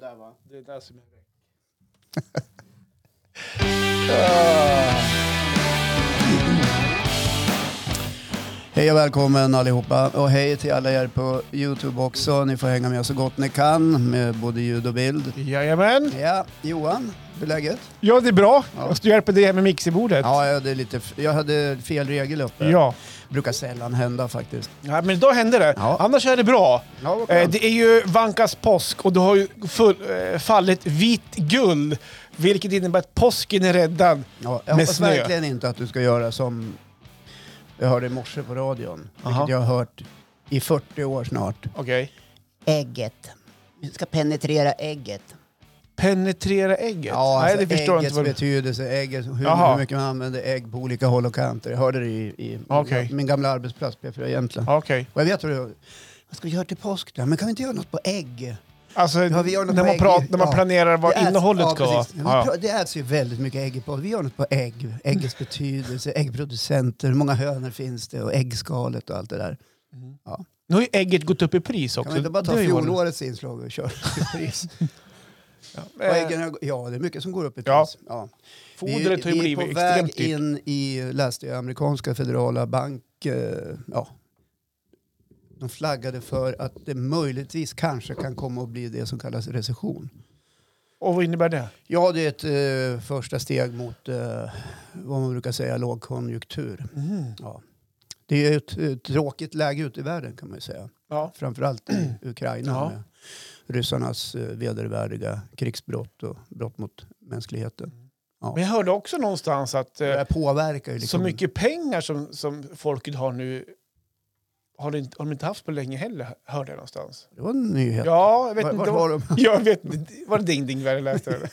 där va? Det är där som är rätt. Hej och välkommen allihopa och hej till alla er på Youtube också. Ni får hänga med så gott ni kan med både ljud och bild. Jajamän. Ja, Johan, hur är läget? Ja, det är bra. Ja. Jag hjälpa dig med mixerbordet. Ja, jag hade, lite, jag hade fel regel uppe. Ja. Brukar sällan hända faktiskt. ja, men idag hände det. Ja. Annars är det bra. Ja, Eh, det är ju Vankas påsk och det har ju full, eh, fallit vitt guld. Vilket innebär att påsken är räddad. ja, jag med hoppas snö. verkligen inte att du ska göra som jag hörde i morse på radion. Aha. Vilket jag har hört i 40 år snart. Okej. Ägget. Vi ska penetrera ägget. Penetrera ägget? Ja, Nej, alltså det förstår jag äggets inte. Vad... betydelse, ägget, hur, Jaha. hur mycket man använder ägg på olika håll och kanter. Jag hörde det i, i Okej. min gamla arbetsplats, P4 Jämtland. Okej. Och jag vet det vad ska vi göra till påsk då? Men kan vi inte göra något på ägg? Alltså, Ja, vi gör något när, man ägg. pratar, när man Ja. planerar vad Det äts- innehållet ja, ska vara. Man Ja, ja. Det äts ju väldigt mycket ägg på. Vi gör något på ägg. Äggets betydelse, äggproducenter, hur många hönor finns det och äggskalet och allt det där. Ja. Nu har ju ägget gått upp i pris också. Kan vi inte bara ta fjolårets inslag och köra till pris? Och Eh, äggen, har- ja, det är mycket som går upp i Ja. pris. Ja. Fodret har ju vi är blivit på extremt väg dyrt. in i, läste jag, amerikanska federala bank. Eh, ja. De flaggade för att det möjligtvis kanske kan komma att bli det som kallas recession. Och vad innebär det? Ja, det är ett eh, första steg mot eh, vad man brukar säga lågkonjunktur. Mm. Ja. Det är ett, ett tråkigt läge ute i världen kan man ju säga. Ja. Framförallt i Ukraina Ja. med ryssarnas eh, vedervärdiga krigsbrott och brott mot mänskligheten. Ja. Men jag hörde också någonstans att Det eh, här påverkar ju så liksom... mycket pengar som, som folket har nu har, inte, har de inte haft på länge heller, hörde jag någonstans. Det var en nyhet. Ja, jag vet Var- inte. det var de? Jag vet inte. Var det Ding Ding jag läste?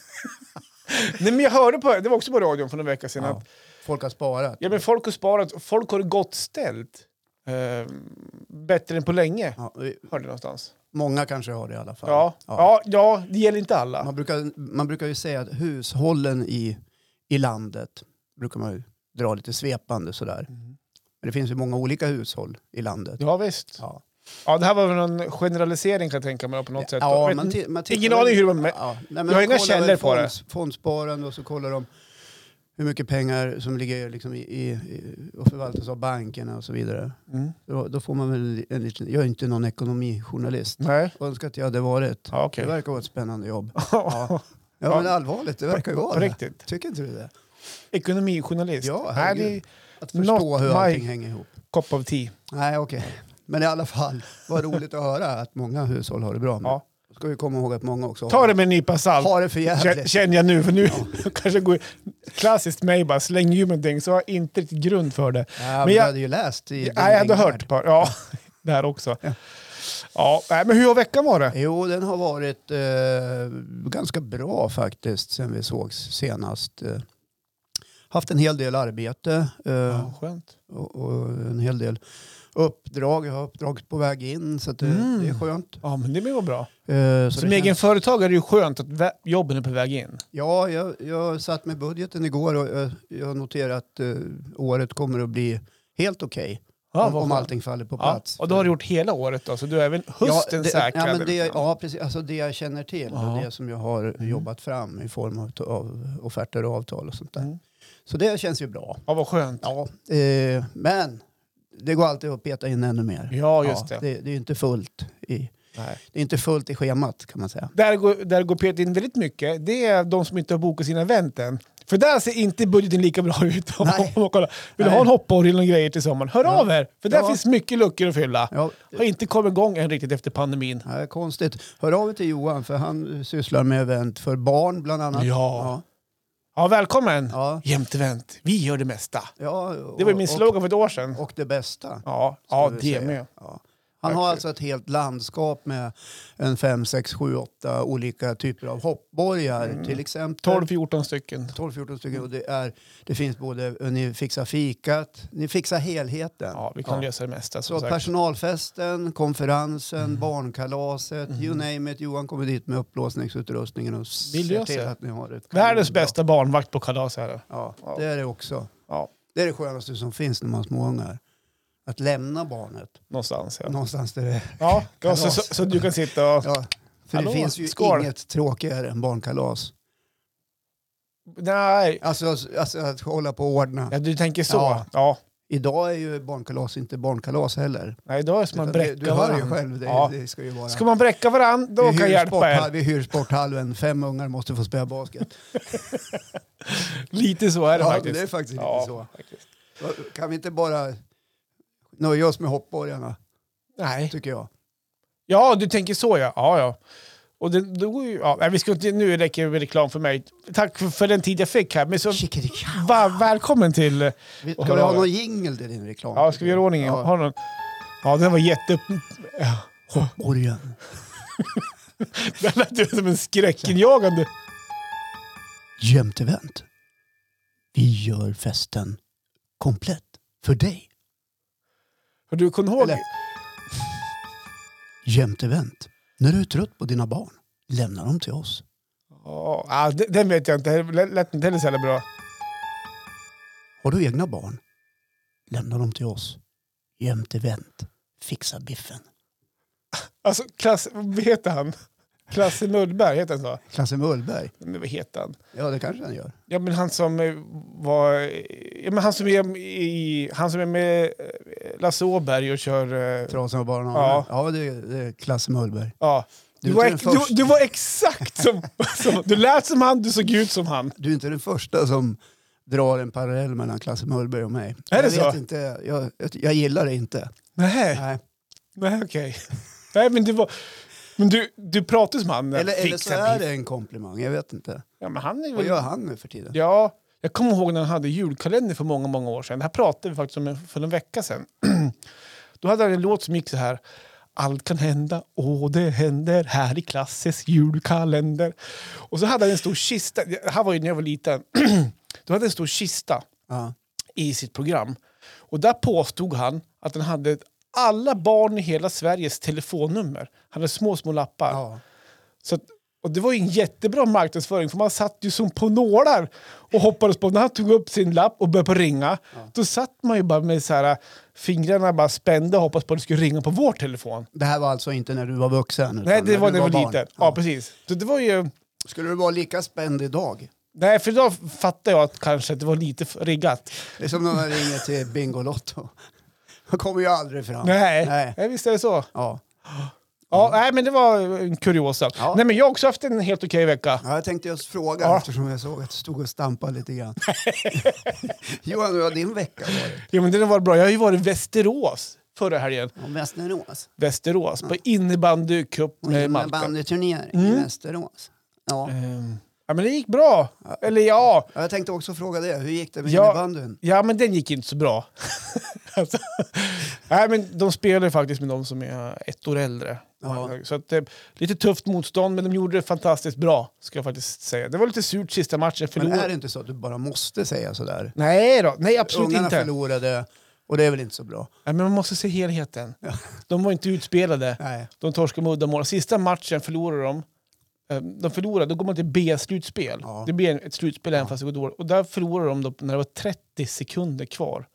Nej, men jag hörde på, det var också på radion för några veckor sedan, Ja. att Folk har sparat. ja, men folk har sparat, folk har det gott ställt. Eh, bättre än på länge, Ja, vi- hörde jag någonstans. många kanske har det i alla fall. Ja, ja. ja, det gäller inte alla. Man, brukar, man brukar ju säga att hushållen i, i landet brukar man ju dra lite svepande sådär. Men det finns ju många olika hushåll i landet. Ja, visst. Ja. Ja, det här var väl någon generalisering kan jag tänka mig på något sätt. Ja, Jag man man ingen aning hur de... Ja, nej, Jag har inga källor på det. fonds- Fondsparande och så kollar de hur mycket pengar som ligger liksom i, i, och förvaltas av bankerna och så vidare. Mm. Då, då får man väl en liten, jag är inte någon ekonomijournalist. Nej. Önskar att jag hade varit. Ja, okej. Det verkar vara ett spännande jobb. Ja. Ja, men allvarligt, det verkar ju vara det. riktigt. Tycker inte du det? Ekonomijournalist. Ja, herregud. Det Att förstå Not hur allting hänger ihop. kopp av te. Nej, okej. Men i alla fall, vad roligt att höra att många hushåll har det bra. Men Ja. ska vi komma ihåg att många också Ta har, det med en nypa salt. har det för jävligt. känner jag nu, för nu kanske går... Klassiskt mig bara, släng ur med någonting så har jag inte riktigt grund för det. Ja, Men men jag- hade ju läst i... Nej, jag hade hört på Ja, det här också. Ja, nej, men hur har veckan varit? Jo, den har varit eh, ganska bra faktiskt sen vi sågs senast. Haft en hel del arbete eh, Ja, och, och en hel del uppdrag. Jag har uppdrag på väg in så att det, Mm. det är skönt. Ja, men det var bra. Eh, Som egen känns- företagare är det ju skönt att jobben är på väg in. Ja, jag, jag satt med budgeten igår och jag, jag noterar att eh, året kommer att bli helt okej. Ja, om, om allting faller på Ja, plats. och då har du gjort hela året då, så du är även hösten ja, det, säkrad? ja, men det, ja, precis. Alltså det jag känner till Ja. och det som jag har Mm. jobbat fram i form av, av offerter och avtal och sånt där. Mm. Så det känns ju bra. ja, vad skönt. Ja, eh, men det går alltid att peta in ännu mer. Ja, just det. det. Det är inte fullt i, Nej. det är inte fullt i schemat kan man säga. Där går, där går Peter in väldigt mycket. Det är de som inte har bokat sina event än. För där ser inte budgeten lika bra ut. Om Nej. man kollar. Vill du Nej. ha en hopporgel och grejer till sommaren? Hör Ja. av er! För där Ja. finns mycket luckor att fylla. Ja, Har inte kommit igång än riktigt efter pandemin. är konstigt. Hör av er till Johan för han sysslar med event för barn bland annat. Ja. Ja, välkommen! Ja. Jämt event. Vi gör det mesta. Ja, Det var min och, slogan för ett år sedan. och det bästa. Ja, ja det med. Ja. Han har alltså ett helt landskap med en fem, sex, sju, åtta olika typer av hoppborgar. Mm. Till exempel 12-14 stycken. 12-14 stycken. Och det, är, det finns både, ni fixar fikat, ni fixar helheten. Ja, vi kan lösa det mesta. Så sagt. personalfesten, konferensen, Mm. barnkalaset, you name it. Johan kommer dit med upplåsningsutrustningen och Vill ser till se. att ni har ett Världens bästa barnvakt på kalas är det. Ja, Ja. det är det också. Ja, Det är det skönaste som finns när man har småungar. Att lämna barnet någonstans. Ja, någonstans där det ja, ja så, Kalas. så, så du kan sitta och... Ja, För Hallå, det finns ju skål. inget tråkigare än barnkalas. Nej, Alltså, alltså att hålla på och ordna. ja, du tänker så. Ja. Ja. Idag är ju barnkalas inte barnkalas heller. Nej, då är det som man bräcka du hör ju själv, det, Ja. det ska ju vara... Ska man bräcka varandra, då vi, kan jag hjälpa er. vi hyr sporthallen, fem ungar måste få spela basket. Lite så är det ja, faktiskt. det är faktiskt ja, lite så. faktiskt. Kan vi inte bara nöja oss med hoppborgarna, Nej. tycker jag. Ja, du tänker så ja. Ja, ja. Och det, då, ja, nej, vi ska inte, nu räcker det med reklam för mig. Tack för, för den tid jag fick här. Men så, va, välkommen till... eh, Vi- Ska du ha någon jingel till din reklam? Ja, ska vi göra ordning? Ja. Har du någon? Ja, den var jätte... Ja. Hoppborgen. Den lät ju som en skräckinjagande... Jämtevent. Vi gör festen komplett för dig. Har du kommit ihåg? Eller- Jämtevent. När du är trött på dina barn, lämna dem till oss. Ja, ah, den, den vet jag inte. Lät inte heller så jävla bra. Har du egna barn, lämna dem till oss. Jämtevent. Fixa biffen. Alltså, klass, vad heter han? Klasse Mullberg, heter han så? Klasse Mullberg. Men vad heter han? Ja, det kanske han gör. Ja, men han som eh, var... Ja, men han som är i... Han som är med eh, Lasse Åberg och kör... eh, Trasan och barnen. Ja. Ja, det, är, det är Klasse Mullberg. Ja. Du Du, var, du, du var exakt som, som... Du lät som han, du såg ut som han. Du är inte den första som drar en parallell mellan Klasse Mullberg och mig. Är det jag Vet så? inte, jag, jag, gillar det inte. Nej, Nej. nej okej. Nej, men det var... Men du, du pratar som han. Eller, eller så är det en komplimang, jag vet inte. Ja, men han är Vad väl... gör han nu för tiden? Ja, jag kommer ihåg när han hade julkalender för många, många år sedan. Det här pratade vi faktiskt om för en vecka sedan. Då hade han en låt som gick så här. Allt kan hända, och det händer här i klasses julkalender. Och så hade han en stor kista. Det här var ju när jag var liten. Då hade en stor kista Ja. i sitt program. Och där påstod han att han hade alla barn i hela Sveriges telefonnummer. Han hade små, små lappar. Ja. Så att, och det var ju en jättebra marknadsföring för man satt ju som på nålar och hoppades på. När han tog upp sin lapp och började ringa, då satt man ju bara med så här, fingrarna bara spända och hoppades på att det skulle ringa på vår telefon. Det här var alltså inte när du var vuxen? Nej, det när var du när jag var barn. liten. Ja. precis. Så det var ju... Skulle du vara lika spänd idag? Nej, för idag fattar jag att kanske att det var lite riggat. Det är som när man ringer till Bingolotto. Man kommer ju aldrig fram. Nej, Nej. Nej. visst är det så. Ja. Ja, nej, men det var en kuriosa. Ja. Nej, men jag har också haft en helt okej vecka. Ja, jag tänkte just fråga Ja. eftersom jag såg att du stod och stampade lite grann. Johan, hur har din vecka varit? Ja, men den var bra. Jag har ju varit i Västerås förra helgen. Om Västerås? Västerås, på innebandycup med Malta. Bandeturnering i Mm. Västerås. Ja. Ehm, Ja, men det gick bra. Eller ja, Ja, Jag tänkte också fråga det. Hur gick det med Ja. innebandyn? ja men den gick inte så bra. nej, men de spelar faktiskt med de som är ett år äldre. Ja. Så att, lite tufft motstånd, men de gjorde det fantastiskt bra. Ska jag faktiskt säga. Det var lite surt sista matchen. Men Förlor... är det inte så att du bara måste säga sådär? Nej då, nej absolut Ungarna inte. förlorade och det är väl inte så bra? Nej, men man måste se helheten. De var inte utspelade. Nej. De torskade med uddamål. Sista matchen förlorade de. Eh, De förlorade, då går man till B-slutspel. Ja. Det blir ett slutspel även fast det går dåligt. Och där förlorade de då när det var 30 sekunder kvar.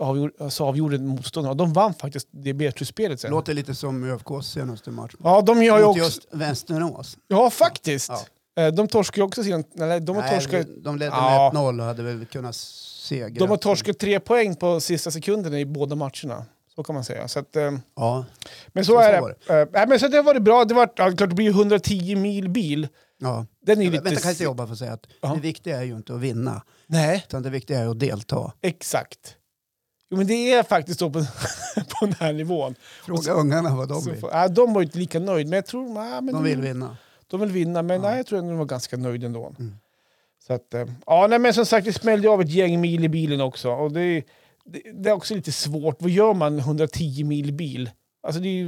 Avgjorde, så avgjorde motståndarna. De vann faktiskt det B-slutspelet sen. Låter lite som ÖFKs senaste match. Ja, de gör ju också... just Västerås. Ja, faktiskt. Ja. Eh, De torskade ju också sin... Nej, de har Nej, torskat... de ledde Ja. med 1-0 och hade väl kunnat segra. De har torskat tre poäng på sista sekunderna i båda matcherna. Så kan man säga. Så att, eh, Ja, men så, Så- är så det. nej, men så det var det bra. Det, var, ja, klart, det blir ju 110 mil bil. ja. Den är Vänta, lite... kan jag inte jobba för att säga att Ja. det viktiga är ju inte att vinna, Nej, utan det viktiga är att delta. exakt. Jo, men det är faktiskt så på, på den här nivån. Fråga ungarna vad de Så vill. får- ja, de var inte lika nöjda, men jag tror... Ja, men De vill vinna. De vill vinna, men Ja. nej, jag tror att de var ganska nöjda ändå. Mm. Så att, eh, ja, nej, men som sagt, vi smällde av ett gäng mil i bilen också. Och det, är- det, det är också lite svårt. Vad gör man 110 mil bil? Alltså det är,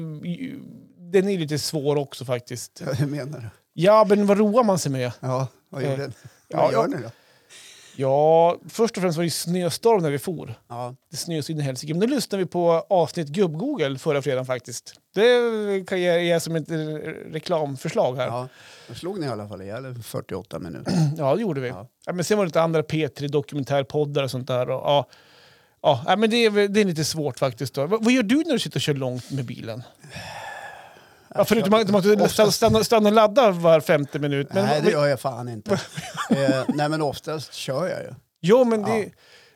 den är lite svår också faktiskt. Ja, Hur menar du? Ja, men vad roar man sig med? Ja, vad Eh, gjorde ja, Vad gör ni då? Ja, först och främst var det snöstorm när vi for. Ja, Det så in i helsike. Men då lyssnade vi på avsnitt Gubb-Google förra fredagen faktiskt. Det kan jag ge som ett reklamförslag här. ja. Då slog ni i alla fall ihjäl 48 minuter. Ja, det gjorde vi. Ja. Ja. men sen var det lite andra P3 dokumentärpoddar och sånt där. Och, ja, ja, men det är, det är lite svårt faktiskt. Då. Vad, vad gör du när du sitter och kör långt med bilen? Ja, förutom att Oftast- stanna, stanna och ladda var femte minut. Men, nej, det gör jag fan inte. eh, nej, men oftast kör jag ju. Jo, men det...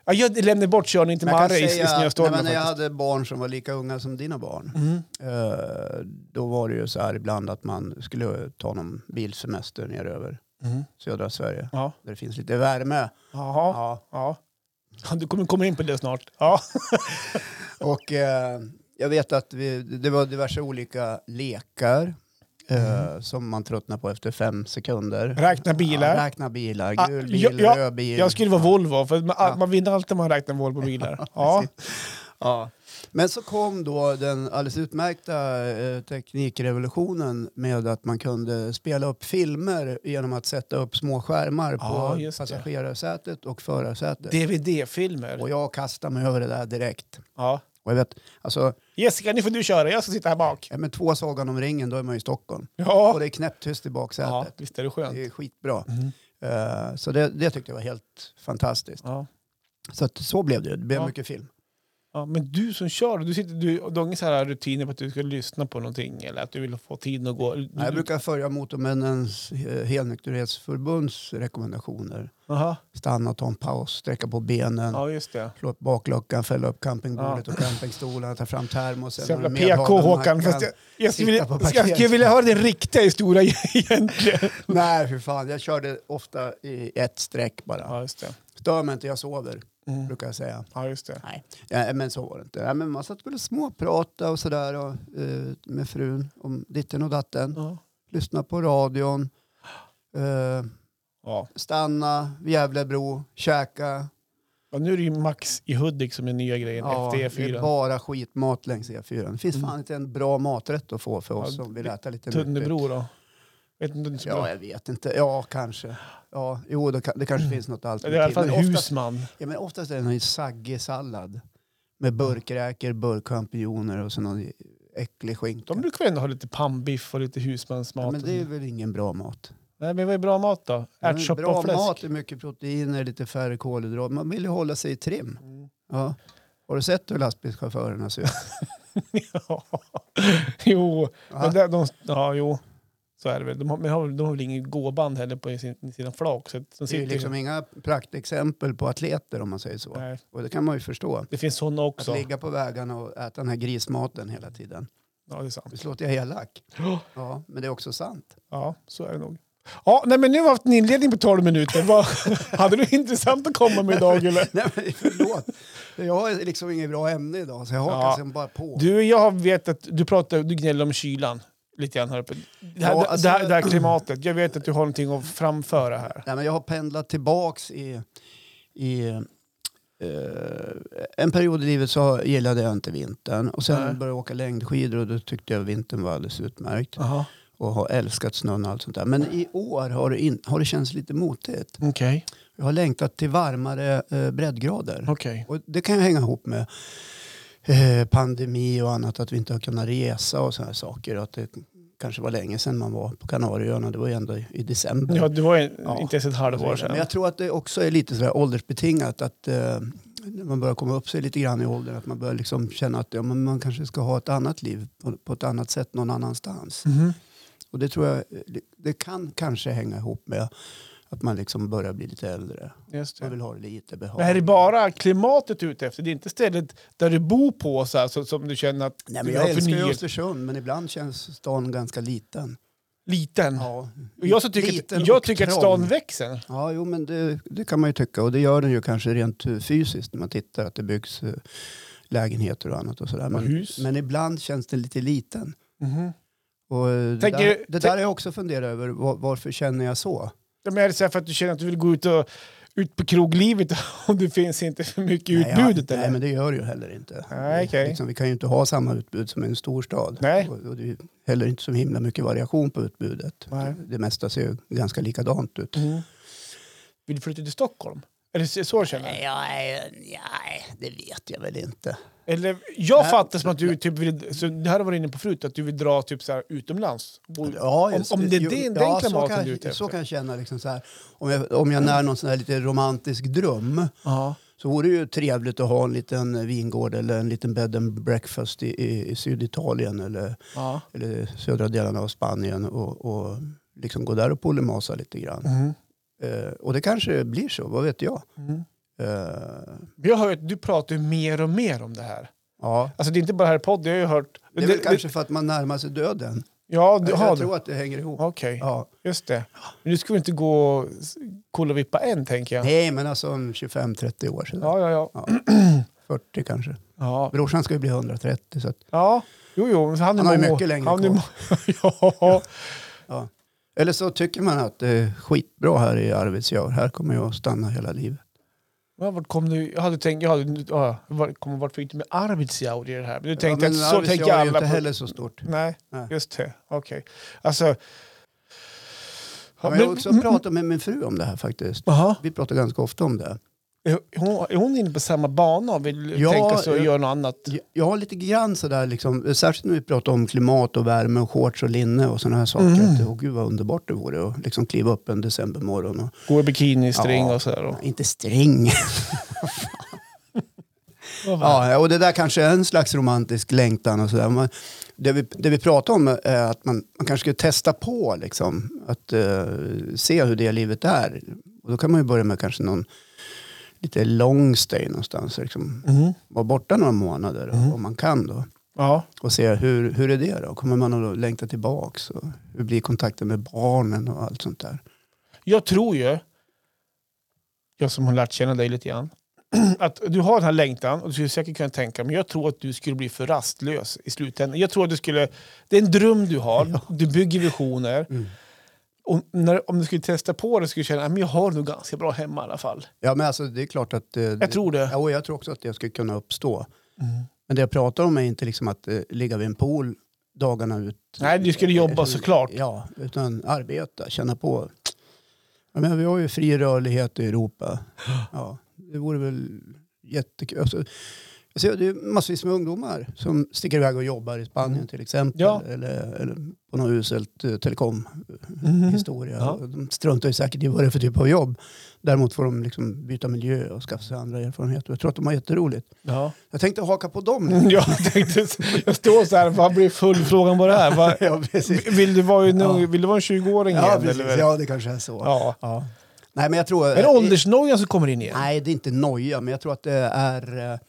Ja. jag lämnar bort körning till Marre i, nej, snöstormen men när jag hade barn som var lika unga som dina barn. Mm. Eh, då var det ju så här ibland att man skulle ta någon bilsemester ner över Mm. södra Sverige. Ja. Där det finns lite värme. Jaha. Ja. Ja. Ja, Du kommer komma in på det snart. Ja. Och eh, jag vet att vi, det var diverse olika lekar eh, som man tröttnar på efter fem sekunder. Räkna bilar. Ja, räkna bilar. Ah, Gul bil, ja, ja, röd bil. Jag skulle vara Volvo, för man, Ja. man vinner alltid om man räknar Volvo-bilar. Ja. Ja. Men så kom då den alldeles utmärkta eh, teknikrevolutionen med att man kunde spela upp filmer genom att sätta upp små skärmar Ja, på passagerarsätet och förarsätet. DVD-filmer. Och jag kastade mig över det där direkt. Ja. Och jag vet, alltså, Jessica, nu får du köra. Jag ska sitta här bak. ja, med två Sagan om ringen, då är man i Stockholm. Ja, Och det är knäpptyst i ja baksätet. visst är det skönt. Det är skitbra. Mm. Eh, så det, det tyckte jag var helt fantastiskt. Ja. Så att, så blev det. Det blev Ja. mycket film. Ja, men du som kör, du, sitter, du, du har inga så här rutiner på att du ska lyssna på någonting eller att du vill få tiden att gå? Nej, Jag brukar följa Motormännens helnykterhetsförbunds rekommendationer. Aha. Stanna, ta en paus, sträcka på benen, Ja, just det. slå upp bakluckan, fälla upp campingbordet och campingstolarna, ta fram termosen. Så jävla PK Håkan. Fast jag, jag, skulle vilja, jag skulle vilja höra din riktiga historia egentligen. Nej, för fan. Jag körde ofta i ett streck bara. Ja. Stör mig inte, jag sover, Mm. brukar jag säga. Ja, just det. Nej, ja, men så var det inte. Ja, men man satt väl och småprata och sådär och, eh, med frun om ditten och datten. Ja. Lyssna på radion. Eh, Ja. stanna vid Gävlebro, käka. Ja, nu är det ju Max i Hudik som är nya grejen Ja, efter det är E4. bara skitmat längs E4. Det finns Mm. fan inte en bra maträtt att få för oss som vill äta lite. Tunnebro då? Vet inte är så Ja, bra. jag vet inte. Ja, kanske. Ja, jo, det, det kanske finns något Det är i alternativ. alla fall oftast, husman. ja, men oftast är det någon saggig sallad med burkräkor, burkchampinjoner och så någon äcklig skinka. De brukar väl ändå ha lite pannbiff och lite husmansmat. ja, men det är väl ingen bra mat. Nej, men vad är bra mat då? Ja, Ärtsoppa bra och fläsk? mat är mycket proteiner, lite färre kolhydrater. Man vill ju hålla sig i trim. Mm. Ja. Har du sett hur lastbilschaufförerna ser ut? Ja. jo, Ja. men där, de, ja, jo. Så är det väl. De har, men har, de har väl ingen gåband heller på sin, sina flak. Så att de Det är ju liksom inga praktexempel på atleter om man säger så. Nej, Och det kan man ju förstå. det finns sådana Att också. ligga på vägarna och äta den här grismaten hela tiden. Ja, det är sant. Visst låter jag elak? Ja, men det är också sant. Ja, så är det nog. Ja, nej, men nu har vi haft en inledning på 12 minuter. Vad, hade du intressant att komma med idag? Eller? Nej, men förlåt. Jag har liksom inget bra ämne idag så jag hakar Ja. bara på. Du, jag vet att du pratar, du gnäller om kylan lite grann här uppe. Det här, Ja, alltså- det, här, det här klimatet. Jag vet att du har någonting att framföra här. Nej, men jag har pendlat tillbaks i, i eh, en period i livet så gillade jag inte vintern. Och sen Nej. började jag åka längdskidor och då tyckte jag vintern var alldeles utmärkt. Jaha. Och har älskat snön och allt sånt där. Men i år har det, in, har det känts lite motigt. Okej. Jag har längtat till varmare eh, breddgrader. Okej. Och det kan ju hänga ihop med eh, pandemi och annat, att vi inte har kunnat resa och sådana saker. Att det kanske var länge sedan man var på Kanarieöarna, det var ju ändå i, i december. Ja, det var ju Ja. inte ens ett halvår sedan. Men jag tror att det också är lite sådär åldersbetingat att eh, man börjar komma upp sig lite grann i åldern att man börjar liksom känna att ja, man kanske ska ha ett annat liv på, på ett annat sätt någon annanstans. Mhm. Och det tror jag, det, det kan kanske hänga ihop med att man liksom börjar bli lite äldre. Just Man det. vill ha det lite Men är det behagligt. bara klimatet du är ute efter? Det är inte stället där du bor på så här, så, som du känner att Nej, du men jag har älskar ju? Östersund men ibland känns stan ganska liten. Liten? Ja, jag så tycker, Liten att, jag tycker att stan växer. Ja, jo, men det, det kan man ju tycka. Och det gör den ju kanske rent eh, fysiskt när man tittar att det byggs eh, lägenheter och annat och sådär. Men, men ibland känns den lite liten. Mhm. Och eh, det, Tänker- där, det där har jag också funderat över. Var, varför känner jag så? Ja, men är det så för att du känner att du vill gå ut, och, ut på kroglivet och det finns inte för mycket ja, utbudet? eller? nej, men det gör det ju heller inte. Nej, okej. liksom, vi kan ju inte ha samma utbud som en storstad. Nej. Och, och det är heller inte så himla mycket variation på utbudet. Nej. Det mesta ser ju ganska likadant ut. Mm. Vill du flytta till Stockholm? Är det så du känner? Nej, det vet jag väl inte. Eller, jag Nej. fattar som att du typ vill, så det här har varit inne på förut, att du vill dra typ så här utomlands. Ja, om, just- om det är den, ja, den klimaten kan, du är ute Så kan jag känna. Liksom så här, om, jag, om jag när någon sån här lite romantisk dröm, Ja. så vore det ju trevligt att ha en liten vingård eller en liten bed and breakfast i, i, i Syditalien eller, Ja. eller södra delarna av Spanien och, och liksom gå där och polymasa lite grann. Mm. Eh, och det kanske blir så, vad vet jag. Mm. Eh, Jag hör att du pratar mer och mer om det här. ja, Alltså det är inte bara här i podden, jag har hört... det är väl kanske för att man närmar sig döden. Ja, du jag har tror det. att det hänger ihop. Okej, Ja. just det. Men du ska väl inte gå och kolla vippa än, tänker jag. Nej, men alltså om 25-30 år sedan. Ja, ja, ja. 40 kanske. Ja, Brorsan ska ju bli 130 så att, ja. jo, jo. Han, Han har ju mycket längre han kvar. Ja, ja. Eller så tycker man att det är skitbra här i Arvidsjaur. Här kommer jag att stanna hela livet. Ja, vart kom du? Jag hade tänkt, jag hade, ja, var, kom, vart fick du med Arvidsjaur i det här? Men du Ja, tänkte men att så tänker är ju alla inte på... heller så stort. Nej, Nej. just det. Okej. Alltså... Ja, men jag har också pratat med min fru om det här faktiskt. Aha. Vi pratar ganska ofta om det. Hon, är hon inne på samma bana och vill Ja, tänka sig att göra något annat? Har lite grann sådär, liksom, särskilt när vi pratar om klimat och värme och shorts och linne och sådana här saker. Mm. Att, åh gud vad underbart det vore att liksom kliva upp en decembermorgon. Och, Gå i bikini-string Ja. och sådär. Och. inte string. Ja, och det där kanske är en slags romantisk längtan och sådär. Man- Det vi, det vi pratar om är att man, man kanske ska testa på liksom, att eh, se hur det livet är. Och då kan man ju börja med kanske någon lite long stay någonstans. Liksom. Mhm. Vara borta några månader Mm. om man kan då. Ja. Och se hur, hur är det då? Kommer man att längta tillbaks? Och hur blir kontakten med barnen och allt sånt där? Jag tror ju, jag som har lärt känna dig lite grann, att du har den här längtan och du skulle säkert kunna tänka men jag tror att du skulle bli för rastlös i slutändan. Jag tror att du skulle, det är en dröm du har, du bygger visioner. Mm. Och när, om du skulle testa på det skulle du känna att jag har nog ganska bra hemma i alla fall. Ja men alltså det är klart att... eh, Jag tror det. Ja, och jag tror också att det skulle kunna uppstå. Mm. Men det jag pratar om är inte liksom att eh, ligga vid en pool dagarna ut. Nej, du skulle jobba Eh, såklart. Ja, utan arbeta, känna på. Jag menar, vi har ju fri rörlighet i Europa. Ja, det vore väl jättekul. Alltså, ser, det är massvis med ungdomar som sticker iväg och jobbar i Spanien Mm. till exempel. Ja. Eller, eller på något uselt eh, Mhm. telekomhistoria. Ja. Och De struntar ju säkert i vad det är för typ av jobb. Däremot får de liksom byta miljö och skaffa sig andra erfarenheter. Jag tror att de har jätteroligt. Ja. Jag tänkte haka på dem nu. Jag tänkte, jag står så här, vad blir full frågan på det här? Vad, ja, vill, du vara en, Ja. vill du vara en 20-åring Ja, igen? precis. eller? Ja, det kanske är så. Ja. Ja. Nej, men jag tror... Är det åldersnojan som kommer in igen? Nej, det är inte noja, men jag tror att det är eh, eh,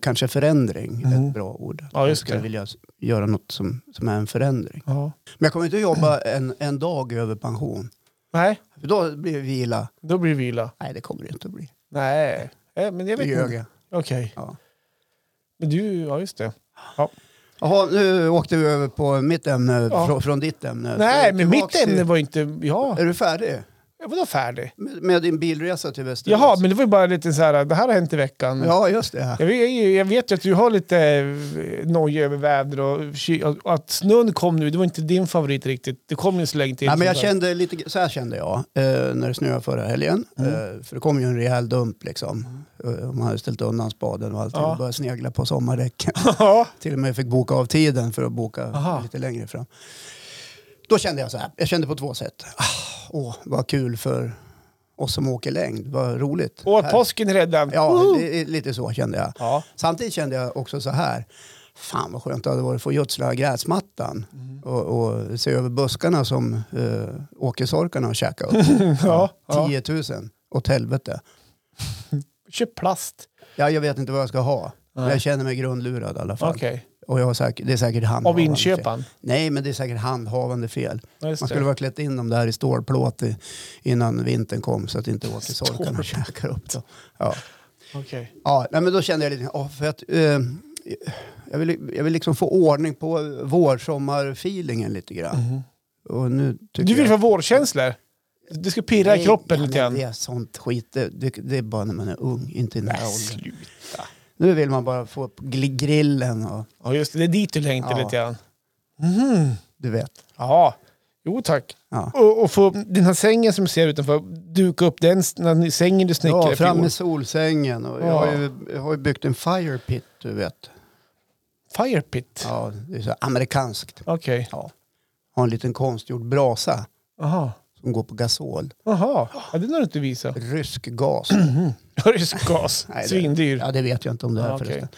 kanske förändring, Mm. ett bra ord. Ja, jag skulle vilja göra något som, som är en förändring. Ja. Men jag kommer inte jobba en, en dag över pension. Nej, då blir det vila. då blir det vila. Nej, det kommer det inte att bli. Nej, eh, men jag vet ljög inte. jag. Okej. Ja. Men du, ja just det. Jaha, nu åkte vi över på mitt ämne Ja. från, från ditt ämne. Nej, men mitt till- ämne var inte... Ja, Är du färdig jag var då färdig. med, med din bilresa till Västerås? Jaha, men det var ju bara lite så här, det här har hänt i veckan. Ja, just det. Jag, vet, jag vet ju att du har lite eh, noja över väder och, och att snön kom nu, det var inte din favorit riktigt. Det kom ju så länge till. Nej, men jag kände lite, så här kände jag eh, när det snöade förra helgen. Mm. Eh, för det kom ju en rejäl dump liksom. Eh, man hade ställt undan spaden och allting Ja. och började snegla på sommardäcken. Till och med fick boka av tiden för att boka Aha. lite längre fram. Då kände jag så här, jag kände på två sätt. Ah, åh, vad kul för oss som åker längd, vad roligt. Att Här- påsken är redan. Ja, lite så kände jag. ja. Samtidigt kände jag också så här. Fan vad skönt det hade varit att få gödsla gräsmattan Mm. och, och se över buskarna som uh, åkersorkarna har käkat upp. Ja, ja. 10 000 åt helvete. Köp plast. Ja, jag vet inte vad jag ska ha. Nej. jag känner mig grundlurad i alla fall. Okej. Och jag säkert, det är säkert Av handhavande fel. inköparen. Nej, men det är säkert handhavande fel. Ja, Man skulle ha klätt in dem där i stålplåt i, innan vintern kom så att inte åkersorkarna käkar upp dem. Ja. Okej. Ja, nej, men då kände jag lite, ja, för att eh, jag, vill, jag vill liksom få ordning på vår-sommar-feelingen lite grann. Mhm. Och nu Du vill jag, få vårkänslor? Det ska pirra i Nej, kroppen ja, lite grann. Det är sånt skit, det, det, det är bara när man är ung, inte i den här åldern. sluta. Nu vill man bara få upp grillen och Ja, just det. Det är dit du längtar Ja. lite grann. Mhm. du vet. Ja. Jo, tack. Ja. Och, och få den här sängen som ser utanför, duka upp den ni- sängen du snickrade Ja, fram med solsängen. Och jag, Ja. har ju, jag har ju byggt en fire pit, du vet. Fire pit. Ja, det är så amerikanskt. Okej. Ja. Har en liten konstgjord brasa Aha. Som går på gasol. Jaha, ja, det har du inte visat. Rysk gas. Rysk gas, Nej, det- svindyr. Ja, det vet jag inte om det är okej. förresten.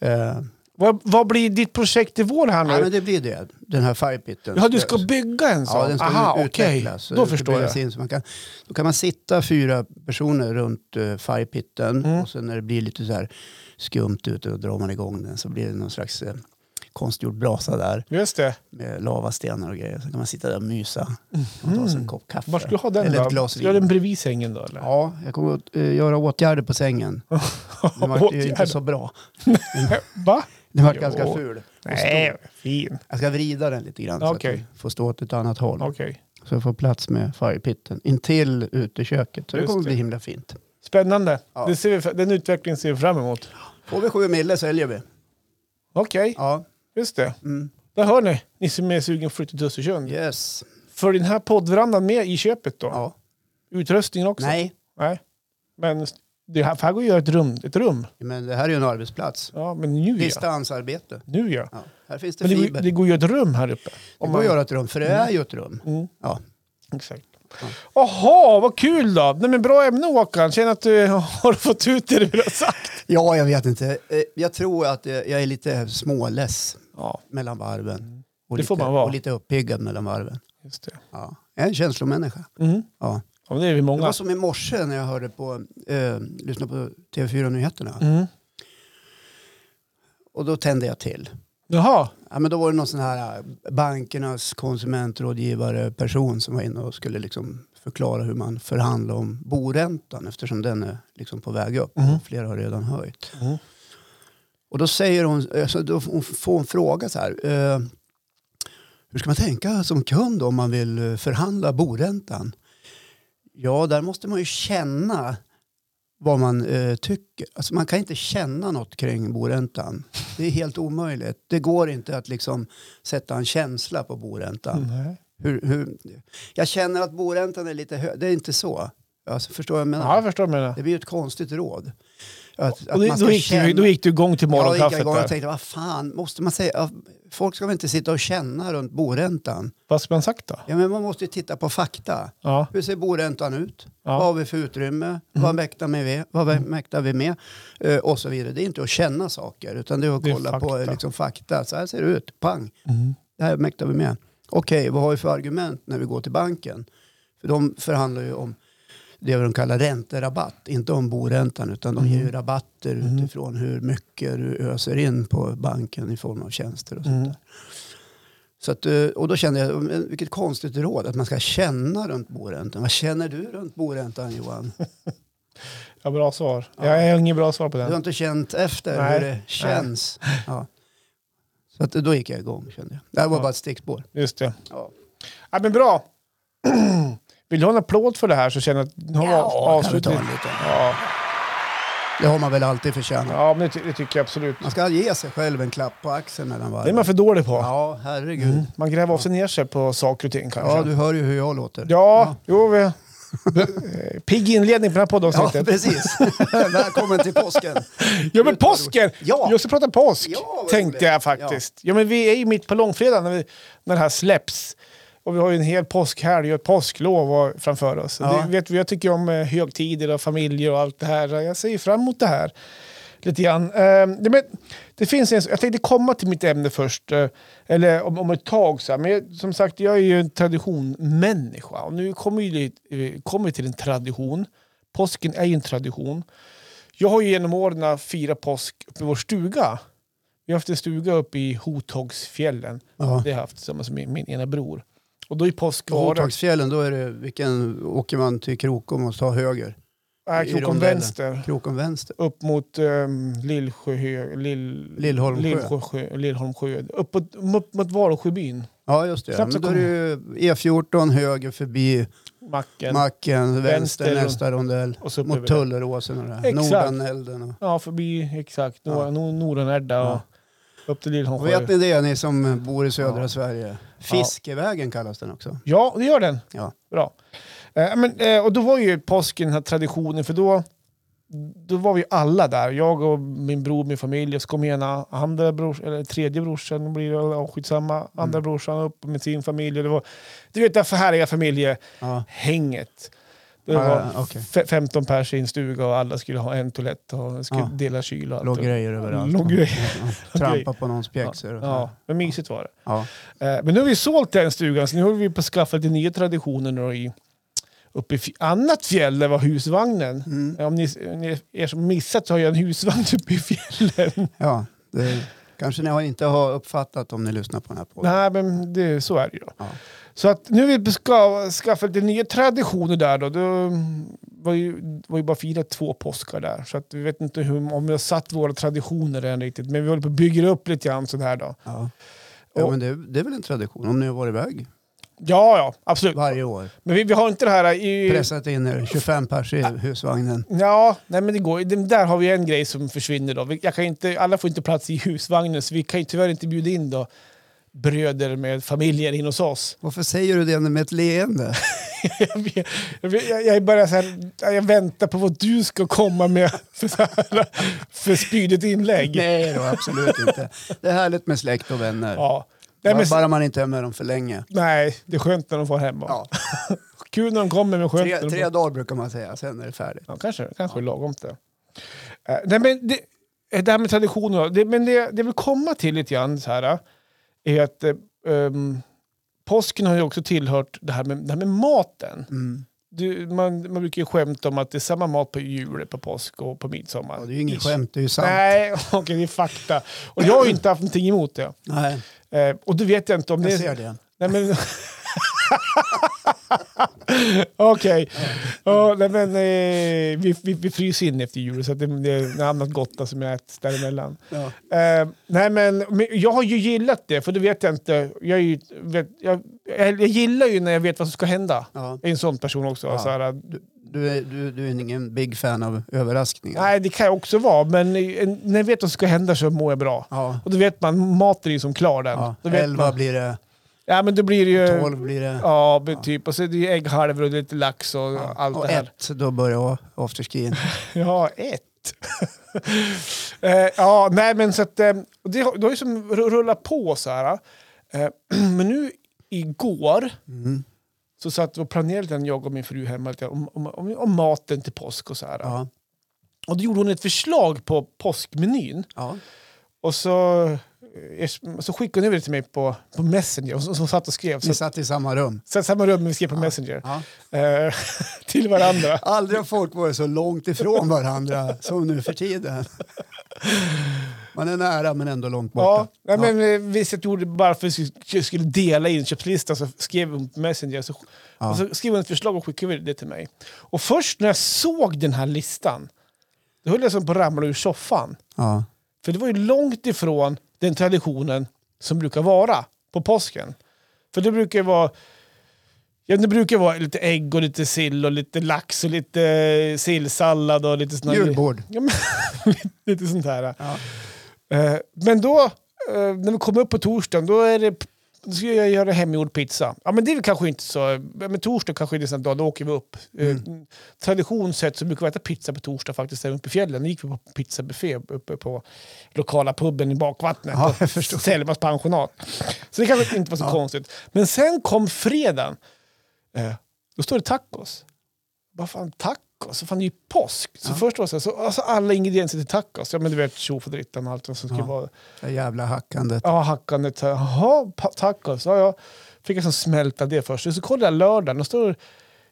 Eh, Vad, vad blir ditt projekt i vår här nu? ja, men det blir det. Den här firepitten. Ja, du ska bygga en sån? Ja, den ska Aha, utvecklas. Så Då förstår jag. In, så man kan, då kan man sitta fyra personer runt uh, firepitten Mm. och sen när det blir lite så här skumt ute och drar man igång den så blir det någon slags uh, konstgjord brasa där Just det. med lavastenar och grejer. Så kan man sitta där och mysa och ta sig en kopp kaffe. Var ska du ha den Eller då? ett glas Ska du ha den bredvid sängen då eller? Ja, jag kommer att eh, göra åtgärder på sängen. Den var ju inte så bra. Va? Den var ganska ful. Nej, fin. Jag ska vrida den lite grann så Okej. att den får stå åt ett annat håll. Okej. Så jag får plats med firepitten intill uteköket. Så det Just kommer det. bli himla fint. Spännande. Ja. Det ser vi, den utvecklingen ser vi fram emot. Får vi sju mille säljer vi. Okej, Ja. Just det. Mm. Där hör ni, ni som är sugen på att flytta till Östersund. Yes. För den här poddverandan med i köpet då? Ja. Utrustningen också? Nej, Nej. Men det här, för här går ju ett rum. Ett rum. men det här är ju en arbetsplats. Ja, men nu ja. Distansarbete. Nu ja. Ja. Här finns det Men det, fiber. går- Det, det går ju ett rum här uppe. Om går man- göra ett rum, för det är ju ett rum. Mm, Ja. exakt. Jaha, vad kul då! Nej, men bra ämne Håkan. Känner att du har fått ut det du vill ha sagt. ja, jag vet inte. Eh, Jag tror att eh, jag är lite småless Ja, mellan varven. Och Det lite, får man vara. Och lite uppiggad mellan varven. just det. Ja. Jag är en känslomänniska. Mm. Ja. Ja, det är vi Det många. var som i morse när jag hörde på, eh, lyssnade på TV4-nyheterna. Mm. Och då tände jag till. Jaha, Ja, men då var det någon sån här eh, bankernas konsumentrådgivare person som var inne och skulle liksom förklara hur man förhandlar om boräntan eftersom den är liksom på väg upp. Och Flera har redan höjt. Mhm. Och då säger hon, alltså då får hon fråga så här. Eh, hur ska man tänka som kund om man vill eh, förhandla boräntan? Ja, där måste man ju känna vad man eh, tycker. Alltså man kan inte känna något kring boräntan. Det är helt omöjligt. Det går inte att liksom sätta en känsla på boräntan. Hur, hur, jag känner att boräntan är lite hög. Det är inte så. Alltså, förstår jag menar? Ja, jag förstår menar. Det blir ju ett konstigt råd. Att, att Och det, man då, gick du, då gick du igång till Ja, gick jag morgonkaffet igång och där. tänkte, vad fan, måste man säga? ja, Folk ska väl inte sitta och känna runt boräntan? Vad ska man sagt då? Ja, men man måste ju titta på fakta. Ja. Hur ser boräntan ut? Ja. Mm. Vad har vi för utrymme? Vad, mäktar vi med? vad mäktar vi med? Eh, och så vidare. Det är inte att känna saker utan det är att Det är kolla på fakta. liksom, fakta. Så här ser det ut. Pang! Mm. Det här mäktar vi med. Okej, vad har vi för argument när vi går till banken? För de förhandlar ju om det de kallar ränterabatt, inte om boräntan utan de ger ju rabatter Mm. utifrån hur mycket du öser in på banken i form av tjänster och sånt Mm. där. Så att, eh, och då kände jag, vilket konstigt råd att man ska känna runt boräntan. Vad känner du runt boräntan Johan? Ja, bra svar. Ja. Jag har inget bra svar på Du har den. inte känt efter Nej. hur det känns. Ja. Så att, då gick jag igång kände jag. Det här var Ja. bara ett stickspår. Just det. Ja. Ja, men bra. Vill du ha en applåd för det här så känner jag att nu har Ja, avslutat. Ja, Det har man väl alltid förtjänat. ja men det, ty- det tycker jag absolut. Man ska ge sig själv en klapp på axeln mellan varven. Det är man för dålig på. Ja, herregud. Mm. Man gräver av sig ner sig på saker och ting kanske. Ja, du hör ju hur jag låter. Ja, jo, vi... Pigg inledning på det här Ja, poddavsnittet. precis. Välkommen till påsken. Ja, men påsken! Ja. Jag ska prata påsk, Ja, tänkte jag faktiskt. Ja. men vi är ju mitt på långfredagen när, vi, när det här släpps. Och vi har ju en hel påskhelg och ett påsklov framför oss. Ja. Det, vet jag tycker om eh, högtider och familjer och allt det här. Jag ser fram emot det här. Lite grann. Eh, det, det finns en, jag tänkte komma till mitt ämne först, eh, eller om, om ett tag. Så här. Men jag, som sagt, jag är ju en traditionmänniska. Och nu kommer vi eh, kommer till en tradition. Påsken är ju en tradition. Jag har ju genom åren firat påsk uppe i vår stuga. Vi har haft en stuga uppe i Hotogsfjällen. Ja. Det har jag haft tillsammans med min ena bror. Och då är påsk På varit... Hotagsfjällen, då är det, vilken åker man till Krokom och tar höger? Äh, i Krokom vänster. Krokom vänster. Upp mot um, Lillsjö, Lill, Lillholmsjö. Lillsjö, Lillholmsjö. Uppåt, upp mot Valsjöbyn. Ja, just det. Snabbt Men då är det ju E14 höger förbi Macken. macken, vänster, Vänster. nästa rondell. och så upp Mot. Tulleråsen och det. här. Exakt. Nordanelden. Och. Ja, förbi exakt. Ja. Nor- Nor- Nordanedda och upp till Lillholmsjö. vet ni det, ni som bor i södra Ja. Sverige? Fiskevägen kallas den också. Ja, det gör den. Ja. Bra. Eh, men, eh, och då var ju påsken den här traditionen, för då då var vi alla där. Jag och min bror, min familj. Och så kom ena andra brors, eller tredje brorsan, blir det, skitsamma. Andra brorsan upp med sin familj. Det var, du vet det här härliga familjehänget. Ja. Det var okej. fe- 15 pers i en stuga och alla skulle ha en toalett och skulle Ja. dela kyl och allt. Låg grejer överallt. Låg grejer. Trampa på någons pjäxor. Ja, men mysigt var det. Ja. Eh, Men nu har vi sålt den stugan, så nu har vi på skaffat lite nya traditioner då i, uppe i annat fjäll där var husvagnen. Mm. Om ni, ni er som missat så har jag en husvagn uppe i fjällen. ja, det kanske ni inte har uppfattat om ni lyssnar på den här podden. Nej, men det, så är det ju. Ja. Så att nu har vi ska, skaffat lite nya traditioner där då. Det var ju, var ju bara firat två påskar där. Så att vi vet inte hur, om vi har satt våra traditioner än riktigt. Men vi håller på att bygga upp lite grann sådär då. Ja. Ja, Och- men det, det är väl en tradition om ni har varit iväg Ja, ja, absolut. varje år. Men vi, vi har inte det här i... Pressat in er 25 pers i husvagnen. Ja, nej men det går. Det- Där har vi en grej som försvinner då. Vi- Jag kan inte, alla får inte plats i husvagnen så vi kan ju tyvärr inte bjuda in då bröder med familjer in hos oss. Varför säger du det med ett leende? jag, jag, jag, bara så här, jag väntar på vad du ska komma med för, så här, för spydigt inlägg. Nej då, absolut inte. Det är härligt med släkt och vänner. Ja. Nej, men, bara man inte är med dem för länge. nej, det är skönt när de får hem. Ja. Kul när de kommer men skönt när Tre, de tre får... dagar brukar man säga, sen är det färdigt. Ja, kanske, kanske lagom det. Eh, nej, men det, eh, det här med traditioner, det, men det, det vill komma till lite grann så här, eh, är att ehm, påsken har ju också tillhört det här med, det här med maten. Mm. Du, man, man brukar ju skämta om att det är samma mat på jul, på påsk och på midsommar. Ja, det är ju inget skämt, det är ju sant. Nej, okej, det är fakta. Och jag har ju inte haft någonting emot det. Nej, Eh, och du vet jag inte om det jag ser det. Nej, men... Okej. Nej, men, eh, vi, vi, vi fryser in efter jul så det, det är något annat gott som jag äter däremellan. Ja. Eh, nej, men, men jag har ju gillat det, för det vet jag inte. Jag, ju, vet, jag, jag, jag gillar ju när jag vet vad som ska hända. Ja. Jag är en sån person också. Ja. Så här, Du, du, är, du, du är ingen big fan av överraskningar? nej, det kan jag också vara, men eh, när jag vet vad som ska hända så mår jag bra. Ja. Och då vet man, maten är ju som klar den. Ja. 11 man, blir det, ja, men då blir det ju... 12 blir det. Ja, men typ. Och så är det ju ägghalvor och lite lax och Ja. allt och det här. ett, då börjar afterskin. Ja, ett. eh, ja, nej men så att eh, det det har ju som ru- rullat på så här. Eh, men nu igår Mm. så satt och planerade jag och min fru hemma lite om, om, om, om maten till påsk och så här. Ja. Och då gjorde hon ett förslag på påskmenyn. Ja. Och så, så skickade hon över det till mig på, på Messenger. Så, så satt och skrev. Så, Ni satt i samma rum. så samma rum, men vi skrev på Messenger. Ja. Eh, till varandra. Aldrig har folk varit så långt ifrån varandra som nu för tiden. Man är nära men ändå långt Ja, borta. nej, men eh, vi satt gjorde bara för att vi skulle dela inköpslistan så skrev hon på Messenger. Så, Ja. så skrev hon ett förslag och skickade det till mig. Och först när jag såg den här listan, då höll jag som på att ramla ur soffan. Ja. För det var ju långt ifrån den traditionen som brukar vara på påsken. För det brukar vara Ja, det brukar vara lite ägg och lite sill och lite lax och lite eh, sillsallad och lite såna Julbord. Ja, men, lite sånt här. Ja. Eh, men då, eh, när vi kommer upp på torsdagen, då är det då ska jag göra hemgjord pizza. Ja, men det är väl kanske inte så... Men torsdag kanske är det sån dag, då åker vi upp. Mm. Traditionssett så brukar vi äta pizza på torsdag faktiskt, även uppe i fjällen. Då gick vi på pizzabuffé uppe på lokala puben i bakvattnet. Ja, på. Selmas pensionat. Så det kanske inte var så Ja. konstigt. Men sen kom fredagen. Eh, då står det tacos. Vad fan tacos? Så fan det är ju påsk. Så Ja. först var det så, här, så alltså alla ingredienser till tacos. Ja men du vet tjofaderittan och allt som ska Ja. vara. Det jävla hackandet. Ja, hackandet. Jaha, tacos. Ja, ja. Fick jag som smälta det först. Så kollade jag lördagen och står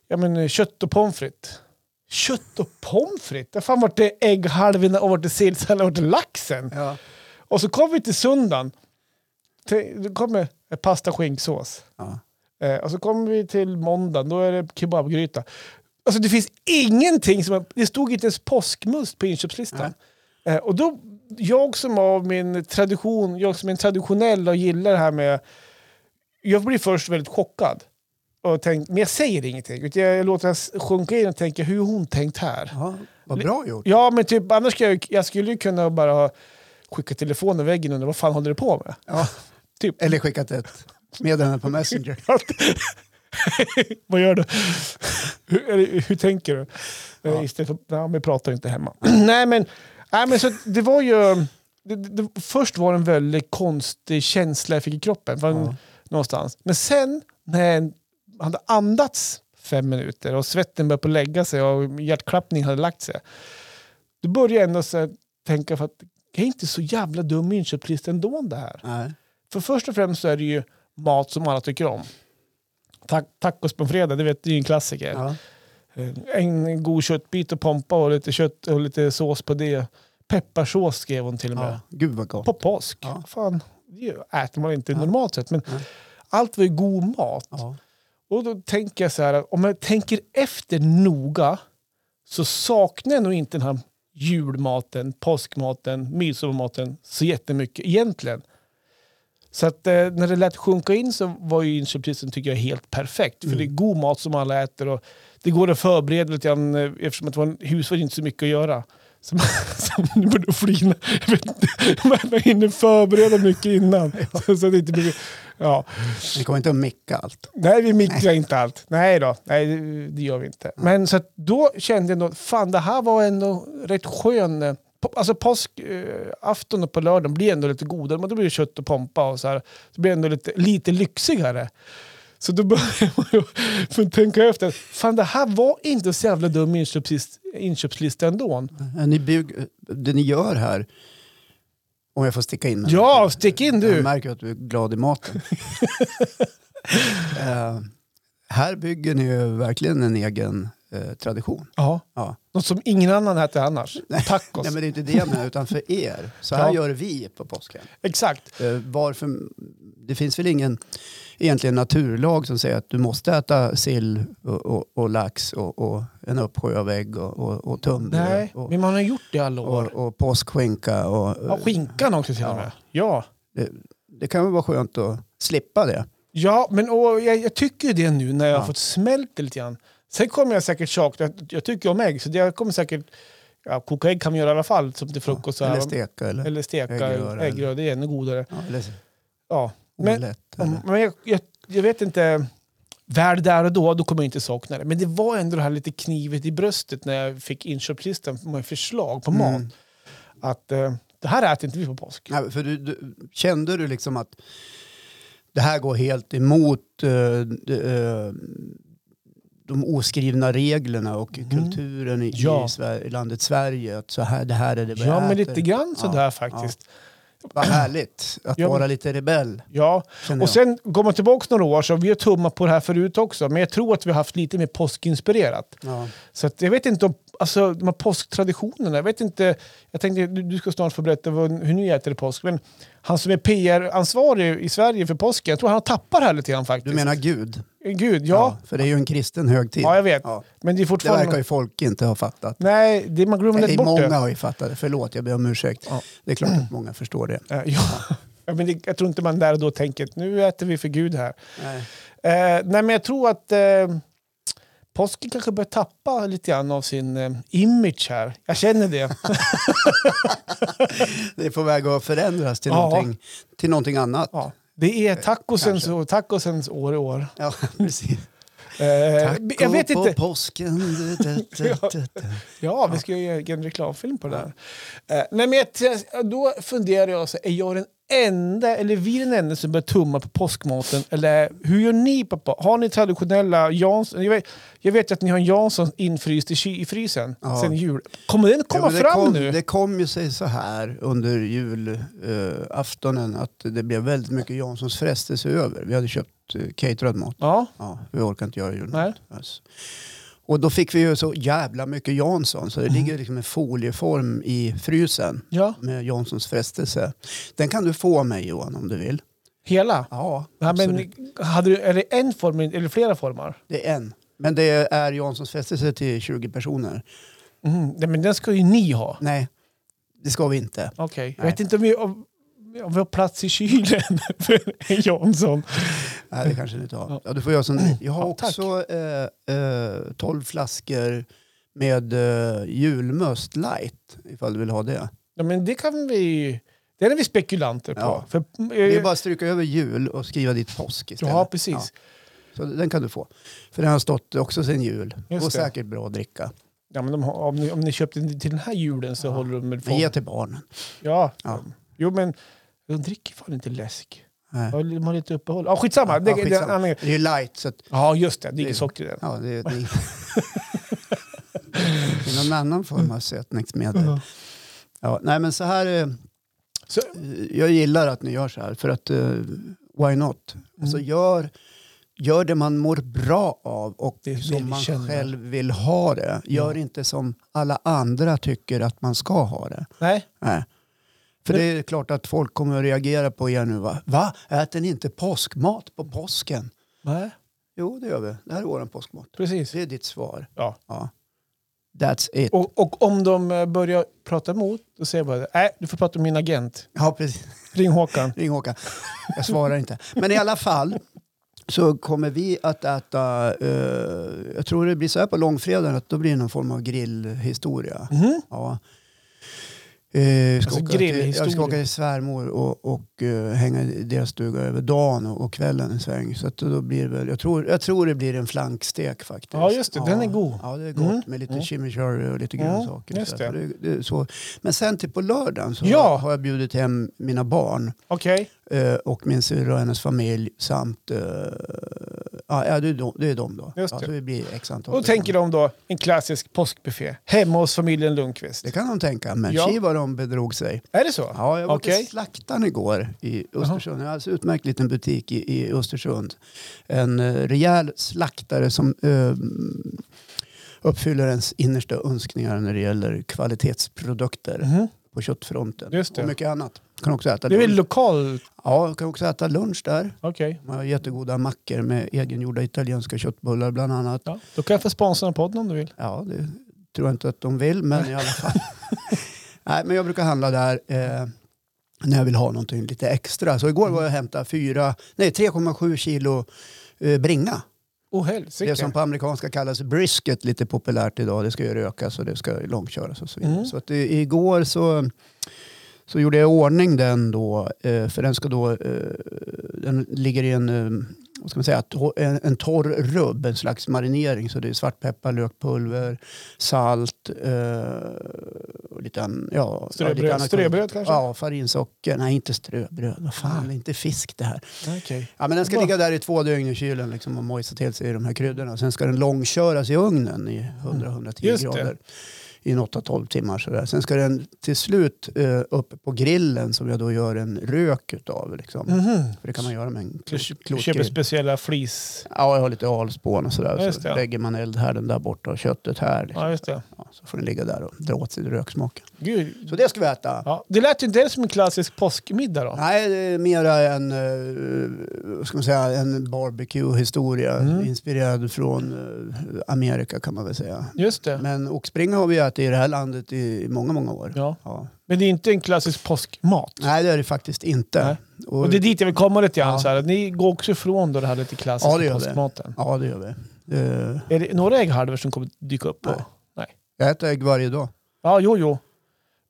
ja, men, kött och pommes frites. Kött och pommes frites? Fan vart det ägghalvorna och vart det sillsallad och vart det laxen? Ja. Och så kom vi till söndagen. Då kommer pasta skinksås. Ja. Eh, och så kommer vi till måndagen, då är det kebabgryta. Alltså det finns ingenting som... Det stod inte ens påskmust på inköpslistan. Eh, och då, jag som av min tradition, jag som är en traditionell och gillar det här med... Jag blir först väldigt chockad. Och tänk, men jag säger ingenting. utan Jag låter det sjunka in och tänka, hur har hon tänkt här? ja, vad bra gjort. Ja, men typ, annars skulle jag, jag skulle ju kunna bara skicka telefonen i väggen och undra vad fan håller du på med? Ja. Typ. Eller skickat ett meddelande på Messenger. Vad gör du? hur, hur tänker du? Ja. Ja. Istället för, ja, vi pratar inte hemma. nej, men, nej, men så det var ju... Det, det, först var det en väldigt konstig känsla jag fick i kroppen. För Ja. någonstans. Men sen när jag hade andats fem minuter och svetten började på lägga sig och hjärtklappningen hade lagt sig. Då började jag ändå så här tänka för att jag är inte så jävla dum inköpslista ändå det här. Nej. För först och främst så är det ju mat som alla tycker om. Ta tacos på fredag, det vet det är en klassiker. Ja. Eh, En god köttbit och pompa och lite kött och lite sås på det. Pepparsås skrev hon till och med. Ja. Gud vad gott. På påsk. Ja. Fan, det äter man inte Ja. normalt sett. Men Nej. allt var ju god mat. Ja. Och då tänker jag så här, att om jag tänker efter noga så saknar jag nog inte den här julmaten, påskmaten, midsommarmaten så jättemycket egentligen. Så att eh, när det lät sjunka in så var ju inköpslistan tycker jag helt perfekt. För Mm. det är god mat som alla äter och det går att förbereda lite grann eh, eftersom att vår husvagn inte så mycket att göra. Nu börjar du flina. Jag vet inte, man hinner förbereda mycket innan. Så, så det inte blir, ja. Ni kommer inte att micka allt. Nej, vi mikrar inte allt. Nej då, nej, det, det gör vi inte. Men så att då kände jag ändå, fan det här var ändå rätt skön... eh, Alltså påskafton och på lördagen blir ändå lite godare, men då blir det kött och pompa och så här. Det blir ändå lite, lite lyxigare. Så då började man ju tänka efter. Fan det här var inte så jävla dum inköpslist, inköpslista ändå. Eh, Ni bygg, det ni gör här, om jag får sticka in. Ja, stick in Jag du! märker att du är glad i maten. Eh, här bygger ni ju verkligen en egen eh, tradition. Ja, Ja. något som ingen annan äter annars. Tacos. Nej, men det är inte det jag menar, utan för er. Så här Ja. gör vi på påsken. Exakt. Eh, varför, det finns väl ingen egentligen naturlag som säger att du måste äta sill och, och, och lax och, och en uppsjö av ägg och, och, tunnbröd Nej, och, men man har gjort det alla år. och, och påskskinka. Och, Ja, skinkan också till och med. Ja. det, det kan väl vara skönt att slippa det. Ja, men och jag, jag tycker ju det nu när jag Ja. har fått smält lite grann. Sen kommer jag säkert sakna, jag tycker om ägg, så jag kommer säkert, ja, koka ägg kan man göra i alla fall som till frukost. här, eller steka. Eller, eller steka äggröra, äggröra, det är ännu godare. ja, eller Ja. Men, omelett. eller- men jag, jag, jag vet inte, väl där och då, då kommer jag inte sakna det. Men det var ändå det här lite knivet i bröstet när jag fick inköpslistan med förslag på mat. Mm. Att eh, det här äter inte vi på påsk. Nej, för du, du, kände du liksom att det här går helt emot de, eh, de oskrivna reglerna och Mm. kulturen i, Ja. i, landet Sverige? Att så här, det här är det vi Ja, men äter. lite grann Ja, sådär faktiskt. Vad härligt att Ja, men- vara lite rebell. Ja, Och sen går man tillbaka några år så vi har tummat på det här förut också. Men jag tror att vi har haft lite mer påskinspirerat. ja. Så jag vet inte om alltså, de här påsktraditionerna. Jag vet inte. Jag tänkte du, du ska snart få berätta vad, hur ni äter påsk. Men han som är PR-ansvarig i Sverige för påsken. Jag tror han det här lite grann faktiskt. Du menar Gud? Gud, ja. För det är ju en kristen högtid. Ja, jag vet. Ja. Men det är Det fortfarande... verkar ju folk inte ha fattat. Nej, det, man glömmer lätt bort många det. har ju fattat det. Förlåt, jag ber om ursäkt. Ja. Det är klart att många förstår det. Eh, Ja. Ja, men det, jag tror inte man där och då tänker att nu äter vi för Gud här. Nej. Eh, nej, men jag tror att eh, påsken kanske börjar tappa lite grann av sin eh, image här. Jag känner det. Det är på väg att förändras till, Ja. någonting, till någonting annat. Ja. Det är tacosens, Kanske. tacosens år i år. Ja, precis. Eh, jag vet på inte. påsken. Du. Ja, vi ska ju göra en reklamfilm på det här. Eh, nej, men jag, då funderar jag, så, är jag den enda, eller vi den enda som börjar tumma på påskmaten? Eller hur gör ni? Pappa? Har ni traditionella Jansson? Jag vet, jag vet att ni har en Jansson infryst i, i frysen Ja. sen jul. Kommer den Ja, komma det, fram kom, nu? det kom ju sig så här under julaftonen att det blev väldigt mycket Janssons frestelse över. Vi hade köpt uh, caterad mat. Ja, Ja, vi orkar inte göra julmat. Alltså. Och då fick vi ju så jävla mycket Jansson så det Mm. ligger liksom en folieform i frysen ja, med Janssons frestelse. Den kan du få av mig Johan om du vill. hela. Ja, Ja, men, hade du, är det en form eller flera formar? Det är en. Men det är Janssons frestelse till 20 personer. Mm, men den ska ju ni ha. Nej, det ska vi inte. Okej. Jag Nej. vet inte om vi, om vi har plats i kylen för en Jansson. Nej, det kanske du inte har. Ja. Ja, du får göra som Jag har Ja, också eh, eh, 12 flaskor med eh, julmust light, ifall du vill ha det. Ja, men det kan vi... Det är vi spekulanter på. Ja. För, Det är eh, bara att stryka över jul och skriva ditt påsk istället. ja, precis. Så den kan du få. För den har stått också sedan jul. Just och det. säkert bra att dricka. Ja, men har, om, ni, om ni köpte den till den här julen så Ja. håller de med Men ge till barnen. Ja. Ja. Jo, men de dricker fan inte läsk. Nej. Ja, De har lite uppehåll. Ja, skitsamma. Ja, det, det, skitsamma. anledningen- Det är ju light så att, ja, just det. Det är inget Det- socker i den. ja, det, det, det är någon annan form av sötningsmedel. Ja, nej men så här, eh, Så, jag gillar att ni gör så här för att eh, why not? Alltså Mm. gör, gör det man mår bra av och Det det som man känner. själv vill ha det. Gör Ja. inte som alla andra tycker att man ska ha det. nej. Nej. För det är klart att folk kommer att reagera på er nu. Va? va? Äter ni inte påskmat på påsken? nej. Jo, det gör vi. Det här är vår påskmat. Precis. Det är ditt svar. Ja. Ja. That's it. Och, och om de eh, börjar prata emot, då säger jag bara nej, du får prata med min agent. Ja, precis. Ring Håkan. Ring Håkan. Jag svarar inte. Men i alla fall så kommer vi att äta, eh, jag tror det blir så här på långfredagen att då blir det någon form av grillhistoria. Mhm. Ja. Eh, jag, ska Alltså till, jag ska åka till svärmor och, och eh, hänga i deras stuga över dagen och, och kvällen en sväng. Så att då blir det väl, jag, tror, jag tror det blir en flankstek faktiskt. Ja, just det. Den är god. Ja, det är gott Mm. med lite Mm. chimichurri och lite Mm, grönsaker. just så, det. Det, det så. Men sen till på lördagen så Ja. har jag bjudit hem mina barn Okej. eh, och min syrra och hennes familj samt... Eh, ja, ja, det är de, det är de då. Just Ja, det. så det blir x antal. Och tänker de då en klassisk påskbuffé. Hemma hos familjen Lundqvist. Det kan de tänka, men Ja. tji vad de bedrog sig. Är det så? Ja, jag var Okej. till Slaktaren igår i Östersund. En alldeles utmärkt liten butik i, i Östersund. En uh, rejäl slaktare som eh, uppfyller ens innersta önskningar när det gäller kvalitetsprodukter Mhm. på köttfronten. Och mycket annat. Kan också äta Det är väl lokal... Ja, kan också äta lunch där. Okej. Man har jättegoda mackor med egengjorda italienska köttbullar bland annat. Ja. Då kan jag få sponsra podden om du vill. Ja, det tror jag inte att de vill, men i alla fall. Nej, men jag brukar handla där eh, när jag vill ha någonting lite extra. Så igår var jag och hämtade fyra, nej 3,7 kilo eh, bringa. Oh Det helsike. som på amerikanska kallas brisket, lite populärt idag. Det ska ju rökas och det ska långköras och så vidare. Mm. Så att, eh, igår så, så gjorde jag i ordning den då, eh, för den ska då, eh, den ligger i en, eh, vad ska man säga, en, en torr rubb, en slags marinering. Så det är svartpeppar, lökpulver, salt och lite, ja, Ströbröd- lite annat. ströbröd kanske? Ja, farinsocker. Nej, inte ströbröd. Vad fan, är inte fisk det här. Okej. Ja, men den ska Bra. ligga där i två dygn i kylen liksom, och mojsa till sig i de här kryddorna. Sen ska den långköras i ugnen i 100-110 Just det. I en 8-12 timmar. Sådär. Sen ska den till slut eh, upp på grillen som jag då gör en rök utav. Liksom. Mhm. För det kan man göra med en Du klot, köper speciella flis... Ja, jag har lite alspån och sådär. Ja, så det. lägger man eldhärden där borta och köttet här. Liksom. Ja, just det. Ja, så får den ligga där och dra åt sig röksmaken. Gud. Så det ska vi äta. Ja, det lät ju inte som en klassisk påskmiddag då. Nej, det är mera en, vad ska man säga, en barbecue-historia Mm. inspirerad från eh, Amerika kan man väl säga. Just det. Men oxbringa har vi ätit i det här landet i många, många år. Ja. Ja. Men det är inte en klassisk påskmat. Nej, det är det faktiskt inte. Nej. Och, Och det är dit jag vill komma lite grann. Ja. Så här. Ni går också ifrån då det här lite klassiska Ja, det gör vi. påskmaten. Ja, det gör vi. Eh, Är det några ägghalvor som kommer dyka upp? På? Nej. Nej. jag äter ägg varje dag. Ja, jo, jo.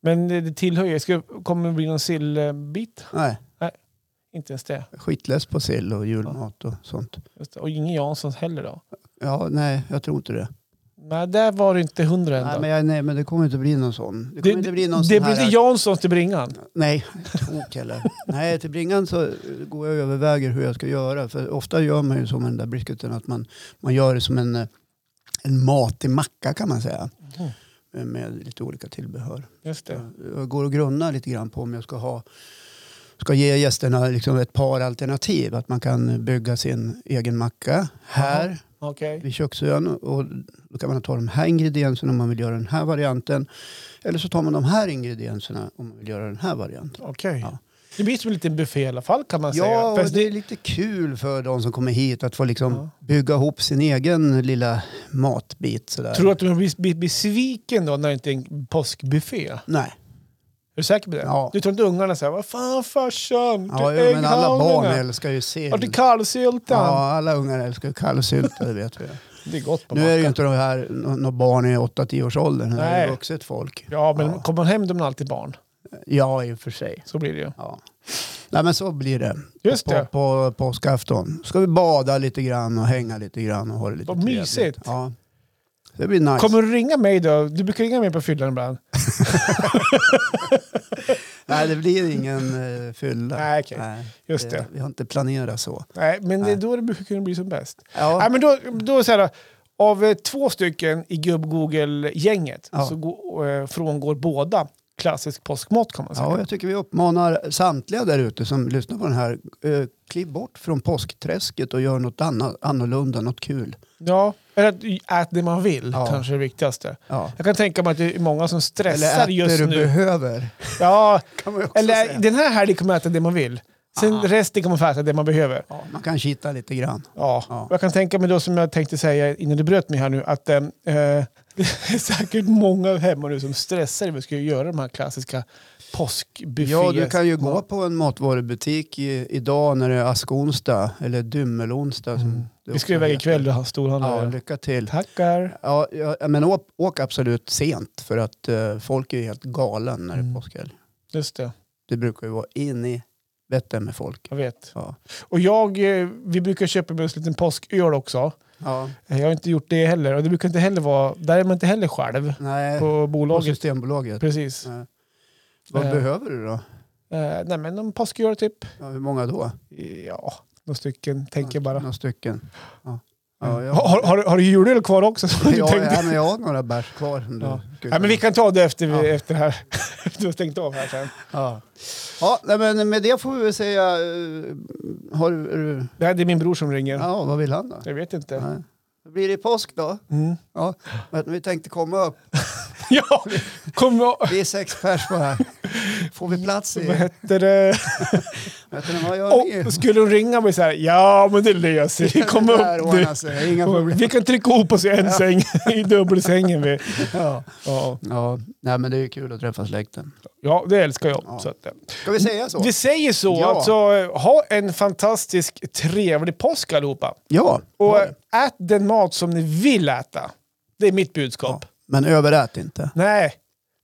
Men det det tillhör ju. Ska, kommer det bli någon sillbit? Nej, Inte ens det. skitless på sill och julmat och sånt. Just det. Och ingen Janssons heller då? Ja, nej, jag tror inte det. Nej, där var det inte hundra Nej ändå. men, jag, nej, men det kommer inte bli någon sån. Det det inte bli någon det blir inte Janssons till bringan. Nej, tok eller. Nej, till bringan så går jag och överväger hur jag ska göra. För ofta gör man ju som den där brisketen att man, man gör det som en, eh, en matig macka kan man säga. Mhm. Med, lite olika tillbehör. Just det. Jag går och grunnar lite grann på om jag ska ha ska ge gästerna liksom ett par alternativ. Att man kan bygga sin egen macka här Okej. vid köksön. Och då kan man ta de här ingredienserna om man vill göra den här varianten. Eller så tar man de här ingredienserna om man vill göra den här varianten. Okej. Ja. Det blir som en liten buffé i alla fall kan man säga. Ja, och Fast det är lite kul för de som kommer hit att få liksom Ja. bygga ihop sin egen lilla matbit. Sådär. Tror du att du blir besviken då när det inte är en påskbuffé? Är du säker på det? Ja. Du tror inte ungarna säger vad fan farsan, Ja, ja, men alla barn älskar ju sill. Vart är kallsyltan? Ja, alla ungar älskar kallsylta, det vet vi. Det är gott på Nu är det ju mackan. inte de här, nå- några barn i 8-10 års åldern. Det är ju vuxet folk. Ja, men Ja. kommer man hem då är man alltid barn. Ja, i och för sig. Så blir det ju. Ja. Nej men så blir det. Just på, det. På påskafton. Ska vi bada lite grann och hänga lite grann och ha det lite Vad trevligt. mysigt. Ja. Det blir nice. Kommer du ringa mig då? Du brukar ringa mig på fyllan ibland. Nej det blir ingen uh, fylla. Nej, okej. Just det. Vi har inte planerat så. Nej, men det Nej. är då det brukar kunna bli som bäst. Ja. Nej, men då, då så här, av eh, två stycken i gubb-google-gänget Ja. så går, eh, frångår båda klassisk påskmat kan man säga. Ja, jag tycker vi uppmanar samtliga där ute som lyssnar på den här. Uh, kliv bort från påskträsket och gör något annat, annorlunda, något kul. Ja, eller att ät det man vill, Ja. kanske det viktigaste. Ja. Jag kan tänka mig att det är många som Eller stressar just du nu. behöver. Ja, Kan man ju också eller säga. den här helgen kommer man äta det man vill. Sen Ja. resten kommer man få äta det man behöver. Ja, man kan kitta lite grann. Ja. Ja. Jag kan tänka mig då som jag tänkte säga innan du bröt mig här nu att eh, det är säkert många hemma nu som stressar att ska göra de här klassiska påskbufféer. Ja, du kan ju gå på en matvarubutik i, idag när det är askonsdag eller dymmelonsdag. Mm. Vi ska iväg ikväll och ha Ja, lycka till. Tackar. Ja, ja, men åk, åk absolut sent för att eh, folk är helt galen när det är Mm. påskhelg. Just det, Det brukar ju vara in i vetten med folk. jag vet. Ja. Och jag, eh, vi brukar köpa med oss en liten påsköl också. Ja, Jag har inte gjort det heller. Och det brukar inte heller vara, där är man inte heller själv nej, på på bolaget. Systembolaget. Precis. Nej. Vad Eh. behöver du då? Eh, nej men en påsköl typ. Ja, hur många då? Ja, några stycken tänker jag bara. Några stycken. Ja. Ja, jag, Har, har, har du julöl kvar också? ja, ja, men jag har några bärs kvar. Ja. Nej, men vi kan ta det efter, vi, Ja. efter det här. Du har stängt av här sen. ja. Ja, men med det får vi väl säga... eh, Har du- Det här är min bror som ringer. Ja, vad vill han då? Jag vet inte. Nej. Blir det påsk då. Mm. Ja, men vi tänkte komma upp. Ja, kom jag. Vi är sex pers bara. Får vi plats i... Vad hette det? Vet ni vad jag Och skulle hon ringa mig så här, ja men det löser vi. Kom upp. Det. sig. Inga problem. Vi kan trycka ihop oss i en säng, i dubbelsängen. Vi. Ja. Ja. ja, nej men det är kul att träffa släkten. ja, det älskar jag. Ja. Så att. Ska vi säga så? Vi säger så. Ja. Alltså, ha en fantastisk trevlig påsk allihopa. Ja, Och det. Ät den mat som ni vill äta. Det är mitt budskap. ja. men överät inte. Nej,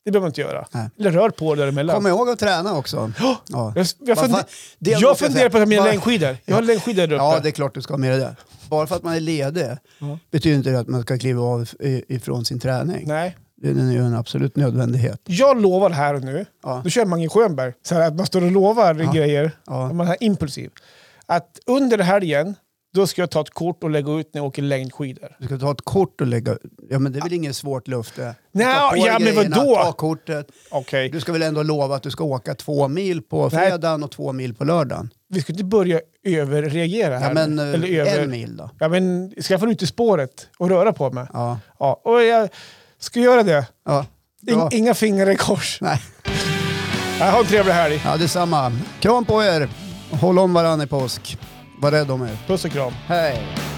det behöver man inte göra. Nej. Eller rör på det däremellan. Kom ihåg att träna också. Ja. Ja. Jag, jag, funder, det jag funderar på att ta mina längdskidor. Jag har längdskidor där uppe. Ja, det är klart du ska ha med det där. Bara för att man är ledig Ja. betyder inte det att man ska kliva av ifrån sin träning. Nej. Det är ju en absolut nödvändighet. Jag lovar här och nu. Ja. Då kör Mange Schönberg. Så här att man står och lovar Ja. grejer. Ja. Man är impulsiv. Att under helgen, då ska jag ta ett kort och lägga ut när jag åker längdskidor. Du ska ta ett kort och lägga... Ja, men det är väl inget svårt löfte? Nej, på dig ja, men grejerna, vadå? Ta kortet. Okej. Du ska väl ändå lova att du ska åka två mil på Nej. fredagen och två mil på lördagen? Vi ska inte börja överreagera här. Ja, men eh, Eller över... en mil då? Ja, men ska jag få ut i spåret och röra på mig? Ja. Ja, och jag ska göra det. ja. In, inga fingrar i kors. Nej. Ha en trevlig helg. Ja, detsamma. Kram på er. Håll om varandra i påsk. Var rädd om er. Puss och kram. Hej!